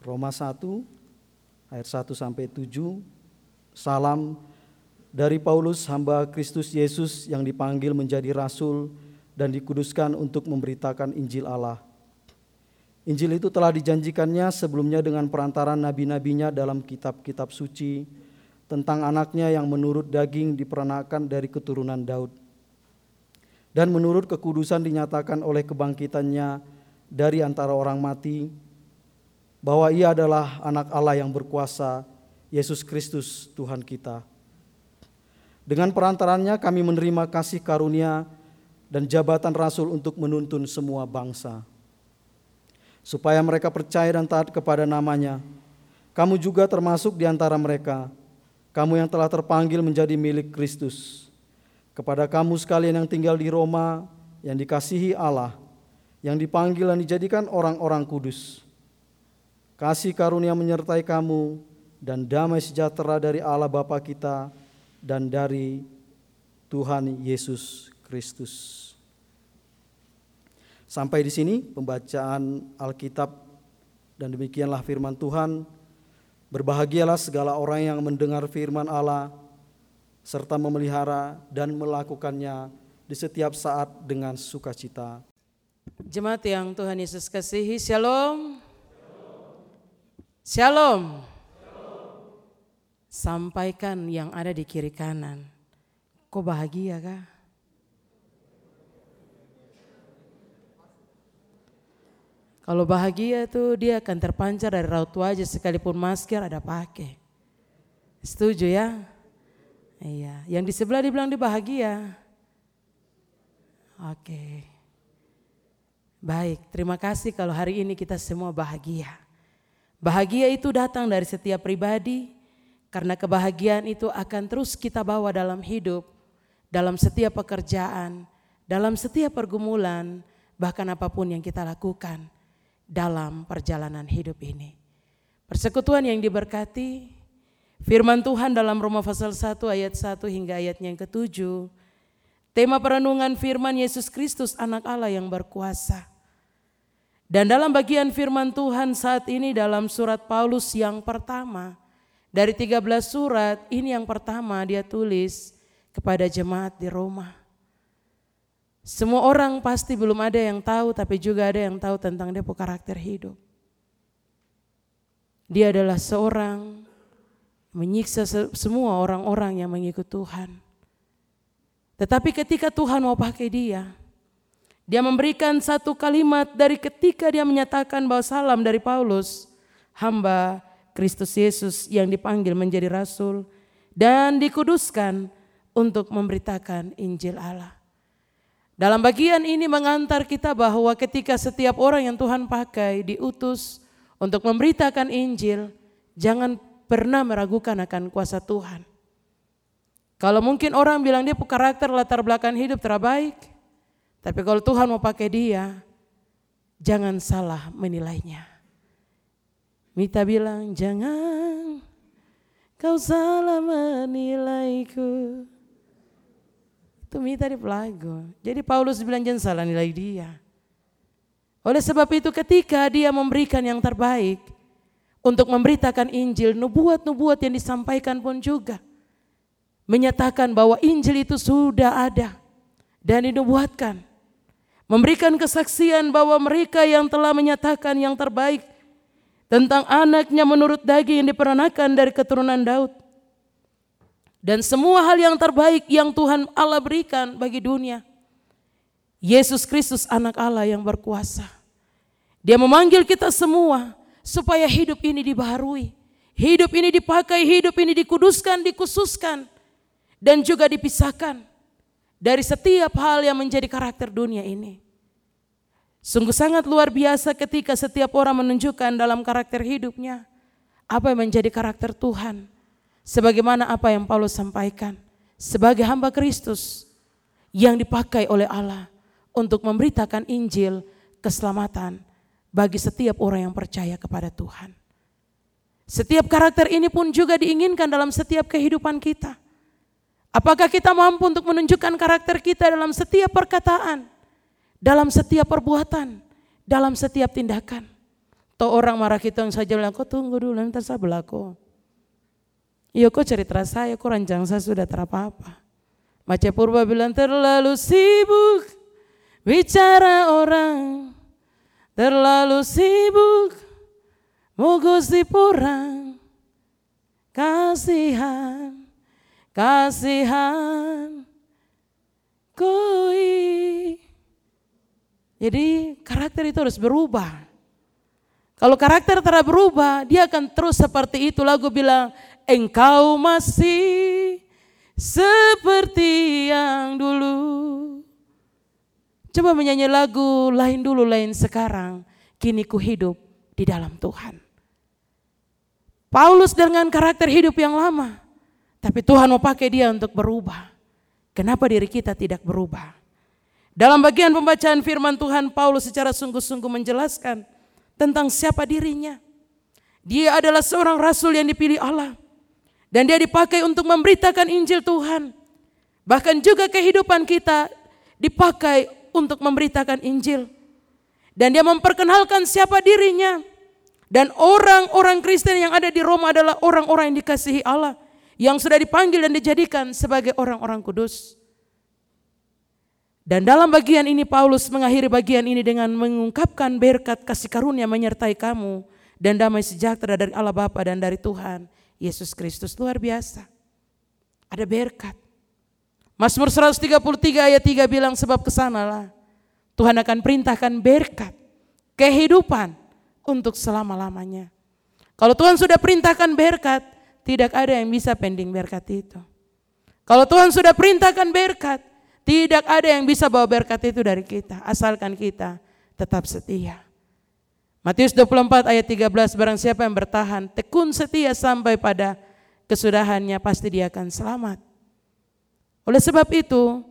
Roma 1 ayat 1 sampai 7. Salam dari Paulus hamba Kristus Yesus yang dipanggil menjadi rasul dan dikuduskan untuk memberitakan Injil Allah. Injil itu telah dijanjikannya sebelumnya dengan perantaran nabi-nabinya dalam kitab-kitab suci tentang anaknya yang menurut daging diperanakan dari keturunan Daud. Dan menurut kekudusan dinyatakan oleh kebangkitannya dari antara orang mati bahwa ia adalah anak Allah yang berkuasa, Yesus Kristus Tuhan kita. Dengan perantarannya kami menerima kasih karunia dan jabatan rasul untuk menuntun semua bangsa. Supaya mereka percaya dan taat kepada namanya. Kamu juga termasuk di antara mereka. Kamu yang telah terpanggil menjadi milik Kristus. Kepada kamu sekalian yang tinggal di Roma, yang dikasihi Allah, yang dipanggil dan dijadikan orang-orang kudus kasih karunia menyertai kamu, dan damai sejahtera dari Allah Bapa kita dan dari Tuhan Yesus Kristus. Sampai di sini pembacaan Alkitab dan demikianlah firman Tuhan. Berbahagialah segala orang yang mendengar firman Allah serta memelihara dan melakukannya di setiap saat dengan sukacita. Jemaat yang Tuhan Yesus kasihi, Shalom. Shalom. Sampaikan yang ada di kiri kanan. Kok bahagia kah? Kalau bahagia tuh dia akan terpancar dari raut wajah sekalipun masker ada pakai. Setuju ya? Iya, yang di sebelah dibilang dia bahagia. Oke. Baik, terima kasih kalau hari ini kita semua bahagia. Bahagia itu datang dari setiap pribadi, karena kebahagiaan itu akan terus kita bawa dalam hidup, dalam setiap pekerjaan, dalam setiap pergumulan, bahkan apa pun yang kita lakukan dalam perjalanan hidup ini. Persekutuan yang diberkati, firman Tuhan dalam Roma pasal 1 ayat 1 hingga ayatnya yang ketujuh, tema perenungan firman Yesus Kristus anak Allah yang berkuasa. Dan dalam bagian firman Tuhan saat ini dalam surat Paulus yang pertama, dari 13 surat, ini yang pertama dia tulis kepada jemaat di Roma. Semua orang pasti belum ada yang tahu, tapi juga ada yang tahu tentang dia karakter hidup. Dia adalah seorang menyiksa semua orang-orang yang mengikut Tuhan. Tetapi ketika Tuhan mau pakai dia, dia memberikan satu kalimat dari ketika dia menyatakan bahwa salam dari Paulus, hamba Kristus Yesus yang dipanggil menjadi rasul dan dikuduskan untuk memberitakan Injil Allah. Dalam bagian ini mengantar kita bahwa ketika setiap orang yang Tuhan pakai diutus untuk memberitakan Injil, jangan pernah meragukan akan kuasa Tuhan. Kalau mungkin orang bilang dia karakter latar belakang hidup terbaik, tapi kalau Tuhan mau pakai dia, jangan salah menilainya. Mita bilang, jangan kau salah menilaiku. Itu Mita di pelagu. Jadi Paulus bilang jangan salah nilai dia. Oleh sebab itu ketika dia memberikan yang terbaik untuk memberitakan Injil, nubuat-nubuat yang disampaikan pun juga menyatakan bahwa Injil itu sudah ada dan dinubuatkan memberikan kesaksian bahwa mereka yang telah menyatakan yang terbaik tentang anaknya menurut daging yang diperanakan dari keturunan Daud. Dan semua hal yang terbaik yang Tuhan Allah berikan bagi dunia. Yesus Kristus anak Allah yang berkuasa. Dia memanggil kita semua supaya hidup ini dibaharui. Hidup ini dipakai, hidup ini dikuduskan, dikhususkan. Dan juga dipisahkan dari setiap hal yang menjadi karakter dunia ini. Sungguh sangat luar biasa ketika setiap orang menunjukkan dalam karakter hidupnya apa yang menjadi karakter Tuhan. Sebagaimana apa yang Paulus sampaikan sebagai hamba Kristus yang dipakai oleh Allah untuk memberitakan Injil keselamatan bagi setiap orang yang percaya kepada Tuhan. Setiap karakter ini pun juga diinginkan dalam setiap kehidupan kita. Apakah kita mampu untuk menunjukkan karakter kita dalam setiap perkataan, dalam setiap perbuatan, dalam setiap tindakan? Atau orang marah kita saja bilang, kau tunggu dulu, nanti saya berlaku. Iya kok cerita saya, kok rancang saya sudah terapa-apa. Mace Purba bilang terlalu sibuk bicara orang. Terlalu sibuk mau gosip orang. Kasihan, kasihan, koi. Jadi karakter itu harus berubah. Kalau karakter tidak berubah, dia akan terus seperti itu. Lagu bilang, engkau masih seperti yang dulu. Coba menyanyi lagu lain dulu, lain sekarang. Kini ku hidup di dalam Tuhan. Paulus dengan karakter hidup yang lama. Tapi Tuhan mau pakai dia untuk berubah. Kenapa diri kita tidak berubah? Dalam bagian pembacaan firman Tuhan, Paulus secara sungguh-sungguh menjelaskan tentang siapa dirinya. Dia adalah seorang rasul yang dipilih Allah. Dan dia dipakai untuk memberitakan Injil Tuhan. Bahkan juga kehidupan kita dipakai untuk memberitakan Injil. Dan dia memperkenalkan siapa dirinya. Dan orang-orang Kristen yang ada di Roma adalah orang-orang yang dikasihi Allah. Yang sudah dipanggil dan dijadikan sebagai orang-orang kudus. Dan dalam bagian ini Paulus mengakhiri bagian ini dengan mengungkapkan berkat kasih karunia menyertai kamu dan damai sejahtera dari Allah Bapa dan dari Tuhan Yesus Kristus luar biasa. Ada berkat. Mazmur 133 ayat 3 bilang sebab ke sanalah Tuhan akan perintahkan berkat, kehidupan untuk selama-lamanya. Kalau Tuhan sudah perintahkan berkat, tidak ada yang bisa pending berkat itu. Kalau Tuhan sudah perintahkan berkat, tidak ada yang bisa bawa berkat itu dari kita, asalkan kita tetap setia. Matius 24 ayat 13 barang siapa yang bertahan tekun setia sampai pada kesudahannya pasti dia akan selamat. Oleh sebab itu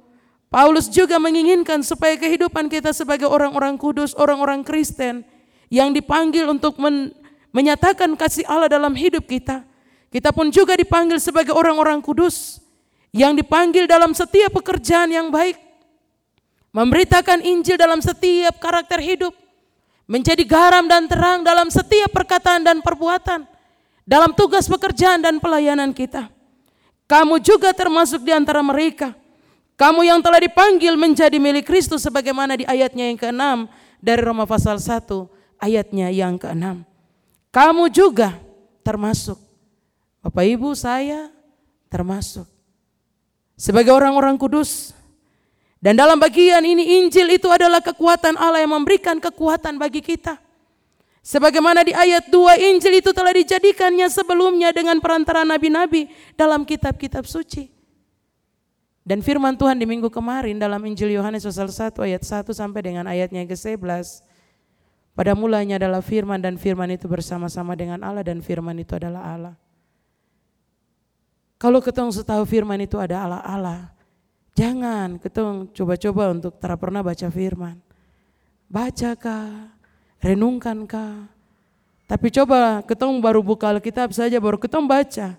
Paulus juga menginginkan supaya kehidupan kita sebagai orang-orang kudus, orang-orang Kristen yang dipanggil untuk men menyatakan kasih Allah dalam hidup kita. Kita pun juga dipanggil sebagai orang-orang kudus yang dipanggil dalam setiap pekerjaan yang baik, memberitakan Injil dalam setiap karakter hidup, menjadi garam dan terang dalam setiap perkataan dan perbuatan, dalam tugas pekerjaan dan pelayanan kita. Kamu juga termasuk di antara mereka. Kamu yang telah dipanggil menjadi milik Kristus sebagaimana di ayatnya yang ke-6 dari Roma pasal 1 ayatnya yang ke-6. Kamu juga termasuk. Bapak Ibu saya termasuk sebagai orang-orang kudus. Dan dalam bagian ini Injil itu adalah kekuatan Allah yang memberikan kekuatan bagi kita. Sebagaimana di ayat 2 Injil itu telah dijadikannya sebelumnya dengan perantara nabi-nabi dalam kitab-kitab suci. Dan firman Tuhan di minggu kemarin dalam Injil Yohanes pasal 1 ayat 1 sampai dengan ayatnya ke-11. Pada mulanya adalah firman dan firman itu bersama-sama dengan Allah dan firman itu adalah Allah. Kalau ketong setahu firman itu ada Allah-Allah, jangan ketong coba-coba untuk tak pernah baca firman. Bacakah, renungkankah, tapi coba ketong baru buka Alkitab saja, baru ketong baca.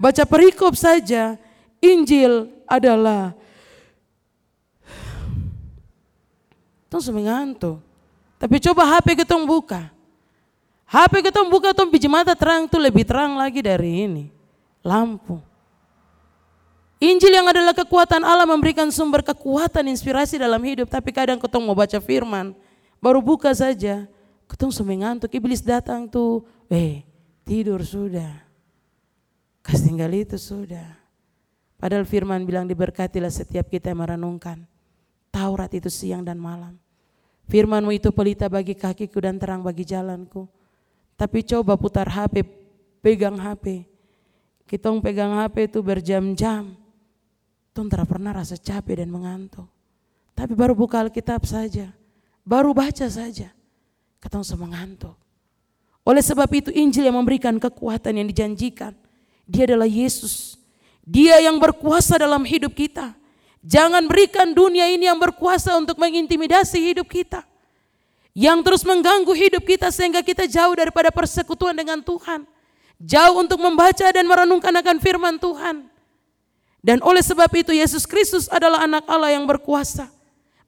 Baca perikop saja, Injil adalah Tong semengantuk. Tapi coba HP ketong buka. HP ketong buka, tong biji mata terang tuh lebih terang lagi dari ini. Lampu. Injil yang adalah kekuatan Allah memberikan sumber kekuatan inspirasi dalam hidup. Tapi kadang ketong mau baca firman, baru buka saja. Ketong sampai ngantuk, iblis datang tuh. Eh, tidur sudah. Kas tinggal itu sudah. Padahal firman bilang diberkatilah setiap kita yang merenungkan. Taurat itu siang dan malam. Firmanmu itu pelita bagi kakiku dan terang bagi jalanku. Tapi coba putar HP, pegang HP. Kita pegang HP itu berjam-jam Tuhan tidak pernah rasa capek dan mengantuk. Tapi baru buka Alkitab saja, baru baca saja, ketemu mengantuk. Oleh sebab itu Injil yang memberikan kekuatan yang dijanjikan. Dia adalah Yesus. Dia yang berkuasa dalam hidup kita. Jangan berikan dunia ini yang berkuasa untuk mengintimidasi hidup kita. Yang terus mengganggu hidup kita sehingga kita jauh daripada persekutuan dengan Tuhan. Jauh untuk membaca dan merenungkan akan firman Tuhan. Dan oleh sebab itu Yesus Kristus adalah anak Allah yang berkuasa.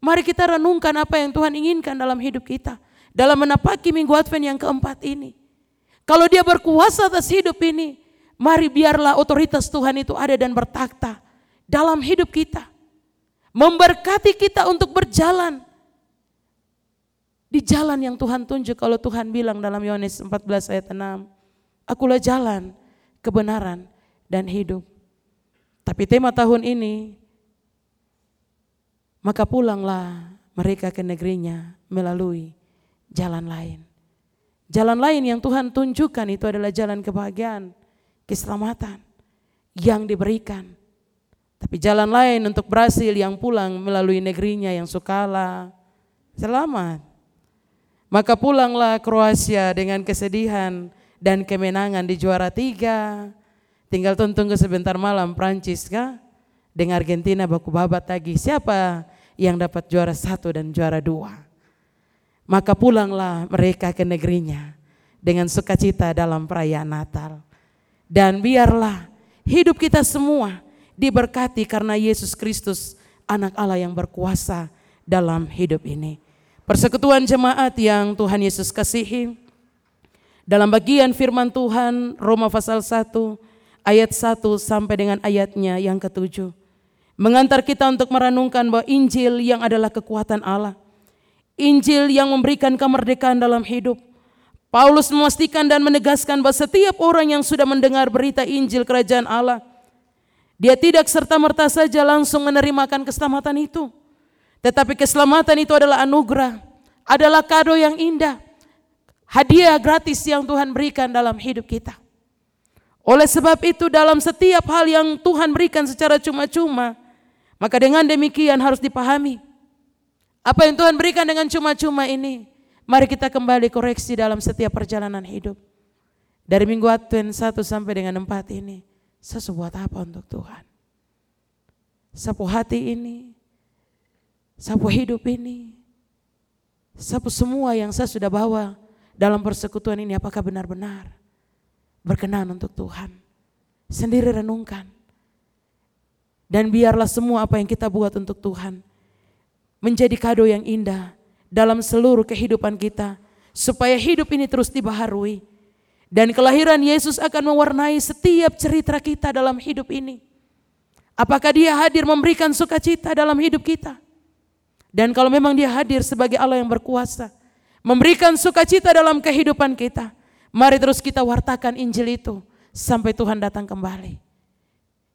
Mari kita renungkan apa yang Tuhan inginkan dalam hidup kita. dalam menapaki minggu Advent yang keempat ini. Kalau dia berkuasa atas hidup ini, mari biarlah otoritas Tuhan itu ada dan bertakhta dalam hidup kita. Memberkati kita untuk berjalan di jalan yang Tuhan tunjuk. Kalau Tuhan bilang dalam Yohanes 14 ayat 6, Akulah jalan, kebenaran, dan hidup. Tapi tema tahun ini, maka pulanglah mereka ke negerinya melalui jalan lain. Jalan lain yang Tuhan tunjukkan itu adalah jalan kebahagiaan, keselamatan yang diberikan. Tapi jalan lain untuk berhasil yang pulang melalui negerinya yang sukala, selamat. Maka pulanglah Kroasia dengan kesedihan dan kemenangan di juara tiga. Tinggal tunggu sebentar malam Prancis kah? Dengan Argentina baku babat lagi. Siapa yang dapat juara satu dan juara dua? Maka pulanglah mereka ke negerinya dengan sukacita dalam perayaan Natal. Dan biarlah hidup kita semua diberkati karena Yesus Kristus anak Allah yang berkuasa dalam hidup ini. Persekutuan jemaat yang Tuhan Yesus kasihi, dalam bagian firman Tuhan Roma pasal 1 ayat 1 sampai dengan ayatnya yang ketujuh. Mengantar kita untuk merenungkan bahwa Injil yang adalah kekuatan Allah Injil yang memberikan kemerdekaan dalam hidup. Paulus memastikan dan menegaskan bahwa setiap orang yang sudah mendengar berita Injil kerajaan Allah, dia tidak serta-merta saja langsung menerimakan keselamatan itu. Tetapi keselamatan itu adalah anugerah, adalah kado yang indah, hadiah gratis yang Tuhan berikan dalam hidup kita. Oleh sebab itu dalam setiap hal yang Tuhan berikan secara cuma-cuma, maka dengan demikian harus dipahami apa yang Tuhan berikan dengan cuma-cuma ini, mari kita kembali koreksi dalam setiap perjalanan hidup. Dari minggu Advent 1 sampai dengan 4 ini, sebuat apa untuk Tuhan? Sapu hati ini, sapu hidup ini, sapu semua yang saya sudah bawa dalam persekutuan ini apakah benar-benar berkenan untuk Tuhan? Sendiri renungkan. Dan biarlah semua apa yang kita buat untuk Tuhan menjadi kado yang indah dalam seluruh kehidupan kita supaya hidup ini terus dibaharui dan kelahiran Yesus akan mewarnai setiap cerita kita dalam hidup ini. Apakah dia hadir memberikan sukacita dalam hidup kita? Dan kalau memang dia hadir sebagai Allah yang berkuasa, memberikan sukacita dalam kehidupan kita, mari terus kita wartakan Injil itu sampai Tuhan datang kembali.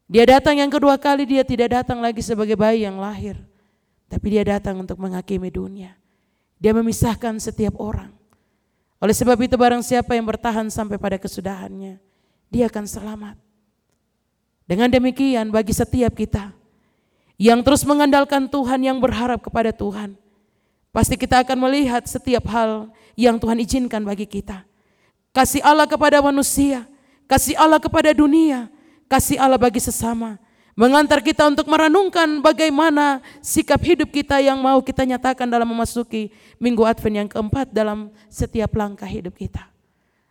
Dia datang yang kedua kali, dia tidak datang lagi sebagai bayi yang lahir tapi dia datang untuk menghakimi dunia. Dia memisahkan setiap orang. Oleh sebab itu barang siapa yang bertahan sampai pada kesudahannya, dia akan selamat. Dengan demikian bagi setiap kita yang terus mengandalkan Tuhan, yang berharap kepada Tuhan, pasti kita akan melihat setiap hal yang Tuhan izinkan bagi kita. Kasih Allah kepada manusia, kasih Allah kepada dunia, kasih Allah bagi sesama, mengantar kita untuk merenungkan bagaimana sikap hidup kita yang mau kita nyatakan dalam memasuki minggu Advent yang keempat dalam setiap langkah hidup kita.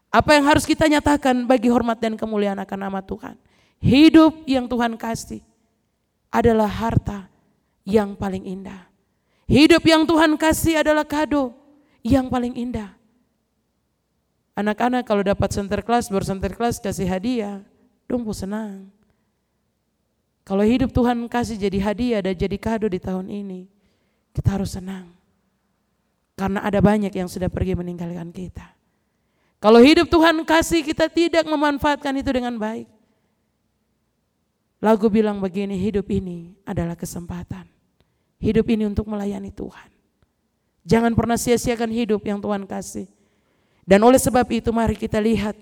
Apa yang harus kita nyatakan bagi hormat dan kemuliaan akan nama Tuhan. Hidup yang Tuhan kasih adalah harta yang paling indah. Hidup yang Tuhan kasih adalah kado yang paling indah. Anak-anak kalau dapat center class, center class kasih hadiah, dumpu senang. Kalau hidup Tuhan kasih jadi hadiah dan jadi kado di tahun ini, kita harus senang. Karena ada banyak yang sudah pergi meninggalkan kita. Kalau hidup Tuhan kasih kita tidak memanfaatkan itu dengan baik. Lagu bilang begini, hidup ini adalah kesempatan. Hidup ini untuk melayani Tuhan. Jangan pernah sia-siakan hidup yang Tuhan kasih. Dan oleh sebab itu mari kita lihat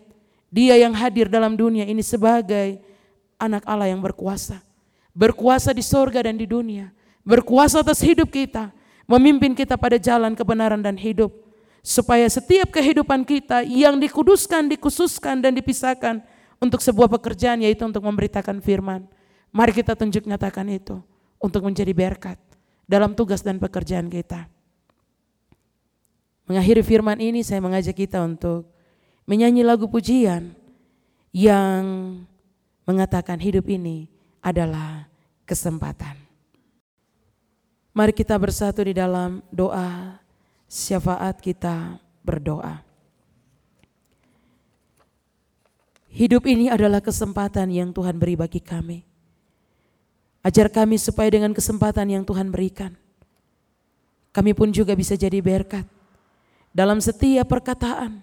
dia yang hadir dalam dunia ini sebagai anak Allah yang berkuasa berkuasa di sorga dan di dunia, berkuasa atas hidup kita, memimpin kita pada jalan kebenaran dan hidup, supaya setiap kehidupan kita yang dikuduskan, dikhususkan dan dipisahkan untuk sebuah pekerjaan yaitu untuk memberitakan firman. Mari kita tunjuk nyatakan itu untuk menjadi berkat dalam tugas dan pekerjaan kita. Mengakhiri firman ini saya mengajak kita untuk menyanyi lagu pujian yang mengatakan hidup ini adalah kesempatan. Mari kita bersatu di dalam doa syafaat kita berdoa. Hidup ini adalah kesempatan yang Tuhan beri bagi kami. Ajar kami supaya dengan kesempatan yang Tuhan berikan, kami pun juga bisa jadi berkat dalam setiap perkataan,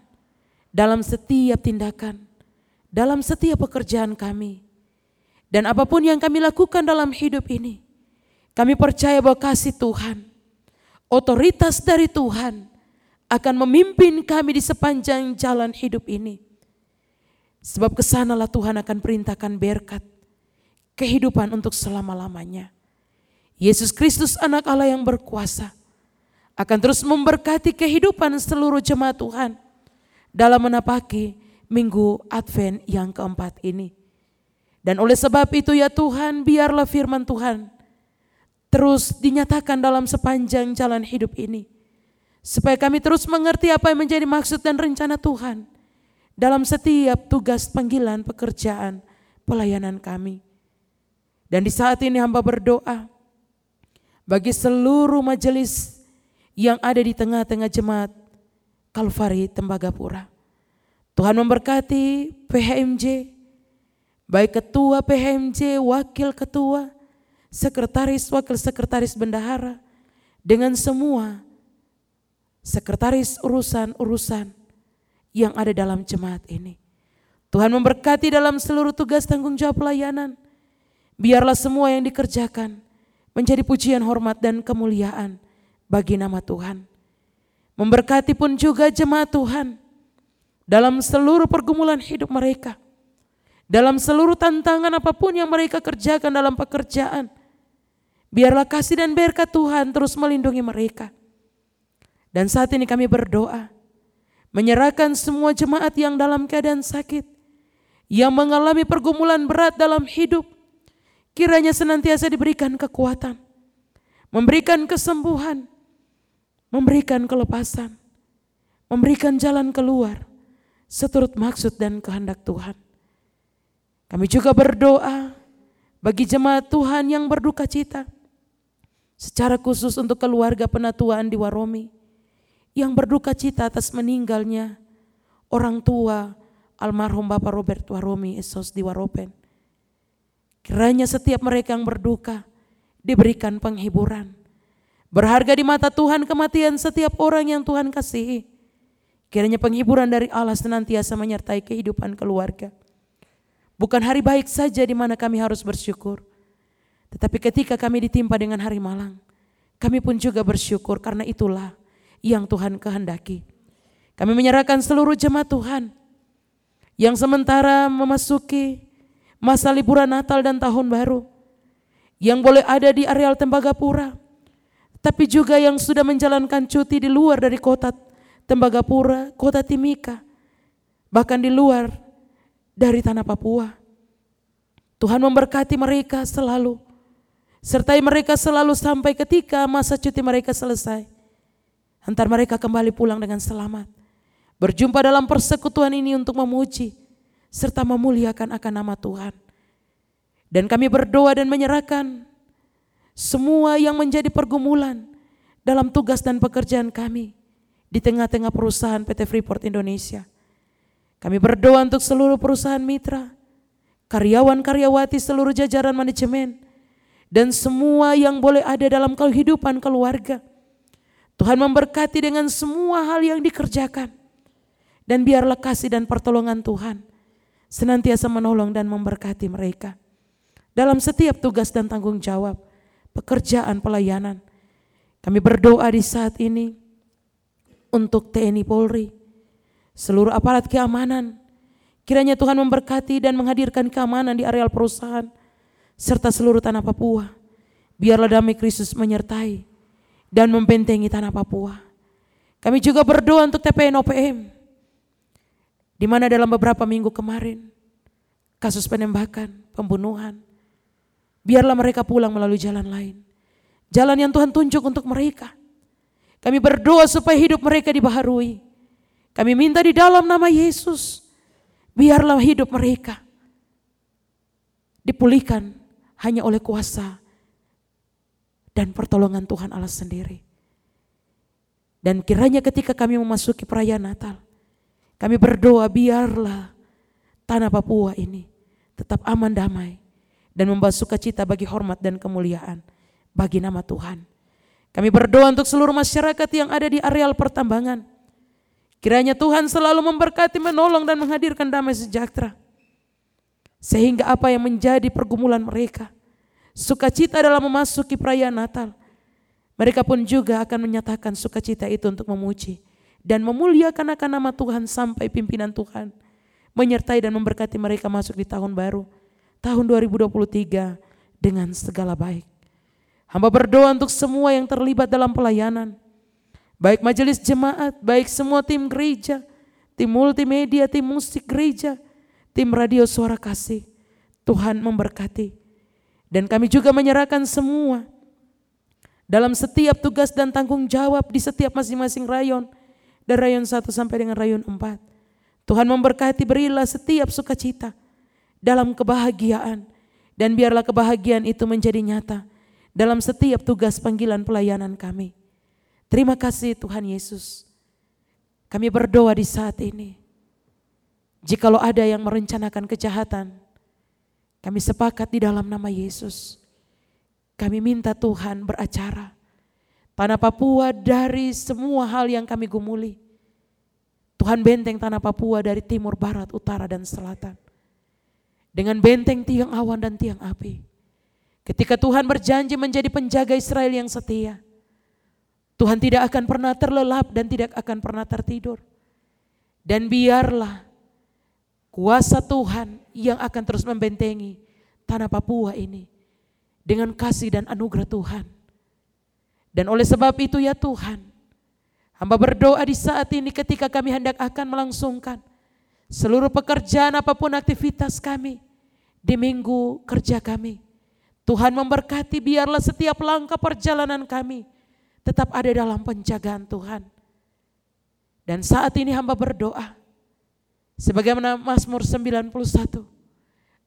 dalam setiap tindakan, dalam setiap pekerjaan kami. Dan apa pun yang kami lakukan dalam hidup ini, kami percaya bahwa kasih Tuhan, otoritas dari Tuhan akan memimpin kami di sepanjang jalan hidup ini Sebab ke sanalah Tuhan akan perintahkan berkat kehidupan untuk selama-lamanya. Yesus Kristus anak Allah yang berkuasa akan terus memberkati kehidupan seluruh jemaat Tuhan dalam menapaki minggu Advent yang keempat ini. Dan oleh sebab itu ya Tuhan, biarlah firman Tuhan terus dinyatakan dalam sepanjang jalan hidup ini. Supaya kami terus mengerti apa yang menjadi maksud dan rencana Tuhan dalam setiap tugas panggilan pekerjaan pelayanan kami. Dan di saat ini hamba berdoa bagi seluruh majelis yang ada di tengah-tengah jemaat Kalvari Tembagapura. Tuhan memberkati PHMJ, baik ketua PHMJ, wakil ketua, sekretaris, wakil sekretaris bendahara, dengan semua sekretaris urusan-urusan yang ada dalam jemaat ini. Tuhan memberkati dalam seluruh tugas tanggung jawab pelayanan. Biarlah semua yang dikerjakan menjadi pujian hormat dan kemuliaan bagi nama Tuhan. Memberkati pun juga jemaat Tuhan dalam seluruh pergumulan hidup mereka. Dalam seluruh tantangan apa pun yang mereka kerjakan dalam pekerjaan. Biarlah kasih dan berkat Tuhan terus melindungi mereka. Dan saat ini kami berdoa menyerahkan semua jemaat yang dalam keadaan sakit, yang mengalami pergumulan berat dalam hidup, kiranya senantiasa diberikan kekuatan, memberikan kesembuhan, memberikan kelepasan, memberikan jalan keluar seturut maksud dan kehendak Tuhan. Kami juga berdoa bagi jemaat Tuhan yang berduka cita, secara khusus untuk keluarga penatuan di Waromi, yang berduka cita atas meninggalnya orang tua almarhum Bapak Robert Waromi Esos di Waropen. Kiranya setiap mereka yang berduka diberikan penghiburan. Berharga di mata Tuhan kematian setiap orang yang Tuhan kasihi. Kiranya penghiburan dari Allah senantiasa menyertai kehidupan keluarga. Bukan hari baik saja di mana kami harus bersyukur. Tetapi ketika kami ditimpa dengan hari malang, kami pun juga bersyukur karena itulah yang Tuhan kehendaki. Kami menyerahkan seluruh jemaat Tuhan yang sementara memasuki masa liburan Natal dan Tahun Baru yang boleh ada di areal Tembagapura, tapi juga yang sudah menjalankan cuti di luar dari kota Tembagapura, kota Timika, bahkan di luar dari tanah Papua. Tuhan memberkati mereka selalu, sertai mereka selalu sampai ketika masa cuti mereka selesai. Antar mereka kembali pulang dengan selamat. Berjumpa dalam persekutuan ini untuk memuji serta memuliakan akan nama Tuhan. Dan kami berdoa dan menyerahkan semua yang menjadi pergumulan dalam tugas dan pekerjaan kami di tengah-tengah perusahaan PT Freeport Indonesia. Kami berdoa untuk seluruh perusahaan mitra, karyawan-karyawati seluruh jajaran manajemen, dan semua yang boleh ada dalam kehidupan keluarga Tuhan memberkati dengan semua hal yang dikerjakan. Dan biarlah kasih dan pertolongan Tuhan senantiasa menolong dan memberkati mereka. Dalam setiap tugas dan tanggung jawab, pekerjaan pelayanan. Kami berdoa di saat ini untuk TNI Polri, seluruh aparat keamanan. Kiranya Tuhan memberkati dan menghadirkan keamanan di areal perusahaan, serta seluruh tanah Papua. Biarlah damai Kristus menyertai dan membentengi tanah Papua. Kami juga berdoa untuk TPN OPM, di mana dalam beberapa minggu kemarin kasus penembakan, pembunuhan, biarlah mereka pulang melalui jalan lain. Jalan yang Tuhan tunjuk untuk mereka. Kami berdoa supaya hidup mereka dibaharui. Kami minta di dalam nama Yesus, biarlah hidup mereka dipulihkan hanya oleh kuasa dan pertolongan Tuhan Allah sendiri. Dan kiranya ketika kami memasuki perayaan Natal, kami berdoa biarlah tanah Papua ini tetap aman damai dan membawa sukacita bagi hormat dan kemuliaan bagi nama Tuhan. Kami berdoa untuk seluruh masyarakat yang ada di areal pertambangan. Kiranya Tuhan selalu memberkati, menolong dan menghadirkan damai sejahtera. Sehingga apa yang menjadi pergumulan mereka, sukacita dalam memasuki perayaan Natal, mereka pun juga akan menyatakan sukacita itu untuk memuji dan memuliakan akan nama Tuhan sampai pimpinan Tuhan menyertai dan memberkati mereka masuk di tahun baru, tahun 2023 dengan segala baik. Hamba berdoa untuk semua yang terlibat dalam pelayanan, baik majelis jemaat, baik semua tim gereja, tim multimedia, tim musik gereja, tim radio suara kasih. Tuhan memberkati. Dan kami juga menyerahkan semua dalam setiap tugas dan tanggung jawab di setiap masing-masing rayon dari rayon 1 sampai dengan rayon 4. Tuhan memberkati berilah setiap sukacita dalam kebahagiaan dan biarlah kebahagiaan itu menjadi nyata dalam setiap tugas panggilan pelayanan kami. Terima kasih Tuhan Yesus. Kami berdoa di saat ini. Jikalau ada yang merencanakan kejahatan, kami sepakat di dalam nama Yesus kami minta Tuhan beracara. Tanah Papua dari semua hal yang kami gumuli. Tuhan benteng tanah Papua dari timur, barat, utara, dan selatan. Dengan benteng tiang awan dan tiang api. Ketika Tuhan berjanji menjadi penjaga Israel yang setia. Tuhan tidak akan pernah terlelap dan tidak akan pernah tertidur. Dan biarlah kuasa Tuhan yang akan terus membentengi tanah Papua ini dengan kasih dan anugerah Tuhan. Dan oleh sebab itu ya Tuhan, hamba berdoa di saat ini ketika kami hendak akan melangsungkan seluruh pekerjaan apa pun aktivitas kami di minggu kerja kami. Tuhan memberkati biarlah setiap langkah perjalanan kami tetap ada dalam penjagaan Tuhan. Dan saat ini hamba berdoa sebagaimana Mazmur 91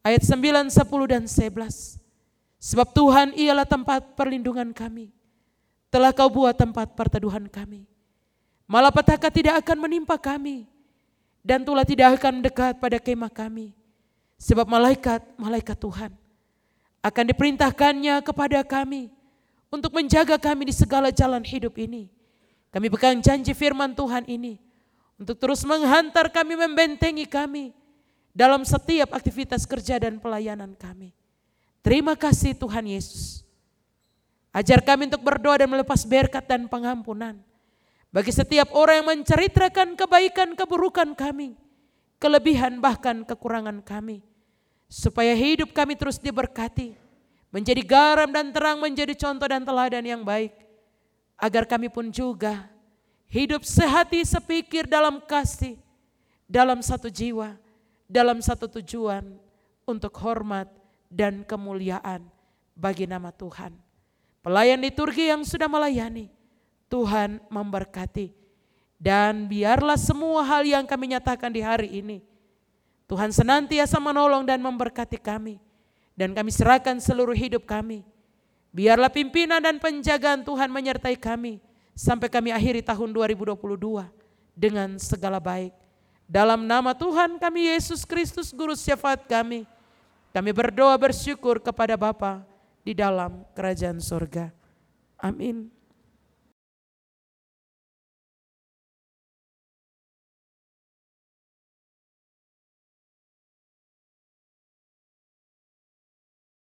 ayat 9, 10 dan 11. Sebab Tuhan ialah tempat perlindungan kami. Telah kau buat tempat perteduhan kami. Malapetaka tidak akan menimpa kami. Dan tulah tidak akan dekat pada kemah kami. Sebab malaikat, malaikat Tuhan akan diperintahkannya kepada kami untuk menjaga kami di segala jalan hidup ini. Kami pegang janji firman Tuhan ini untuk terus menghantar kami, membentengi kami dalam setiap aktivitas kerja dan pelayanan kami. Terima kasih Tuhan Yesus. Ajar kami untuk berdoa dan melepas berkat dan pengampunan. Bagi setiap orang yang menceritakan kebaikan keburukan kami. Kelebihan bahkan kekurangan kami. Supaya hidup kami terus diberkati. Menjadi garam dan terang menjadi contoh dan teladan yang baik. Agar kami pun juga hidup sehati sepikir dalam kasih. Dalam satu jiwa, dalam satu tujuan untuk hormat dan kemuliaan bagi nama Tuhan. Pelayan liturgi yang sudah melayani, Tuhan memberkati. Dan biarlah semua hal yang kami nyatakan di hari ini, Tuhan senantiasa menolong dan memberkati kami. Dan kami serahkan seluruh hidup kami. Biarlah pimpinan dan penjagaan Tuhan menyertai kami sampai kami akhiri tahun 2022 dengan segala baik. Dalam nama Tuhan kami Yesus Kristus Guru Syafaat kami. Kami berdoa bersyukur kepada Bapa di dalam kerajaan surga. Amin.